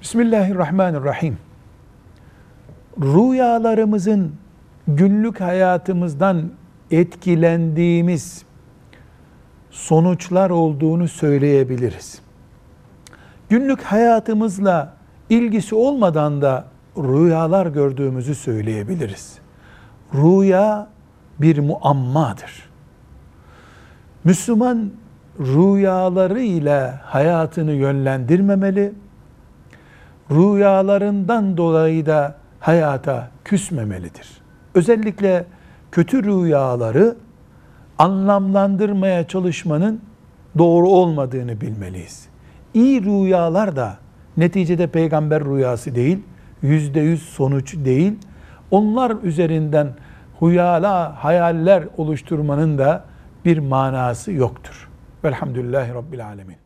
Bismillahirrahmanirrahim. Rüyalarımızın günlük hayatımızdan etkilendiğimiz sonuçlar olduğunu söyleyebiliriz. Günlük hayatımızla ilgisi olmadan da rüyalar gördüğümüzü söyleyebiliriz. Rüya bir muammadır. Müslüman rüyalarıyla hayatını yönlendirmemeli, rüyalarından dolayı da hayata küsmemelidir. Özellikle kötü rüyaları anlamlandırmaya çalışmanın doğru olmadığını bilmeliyiz. İyi rüyalar da neticede peygamber rüyası değil, yüzde yüz sonuç değil. Onlar üzerinden huyala hayaller oluşturmanın da bir manası yoktur. Velhamdülillahi Rabbil Alemin.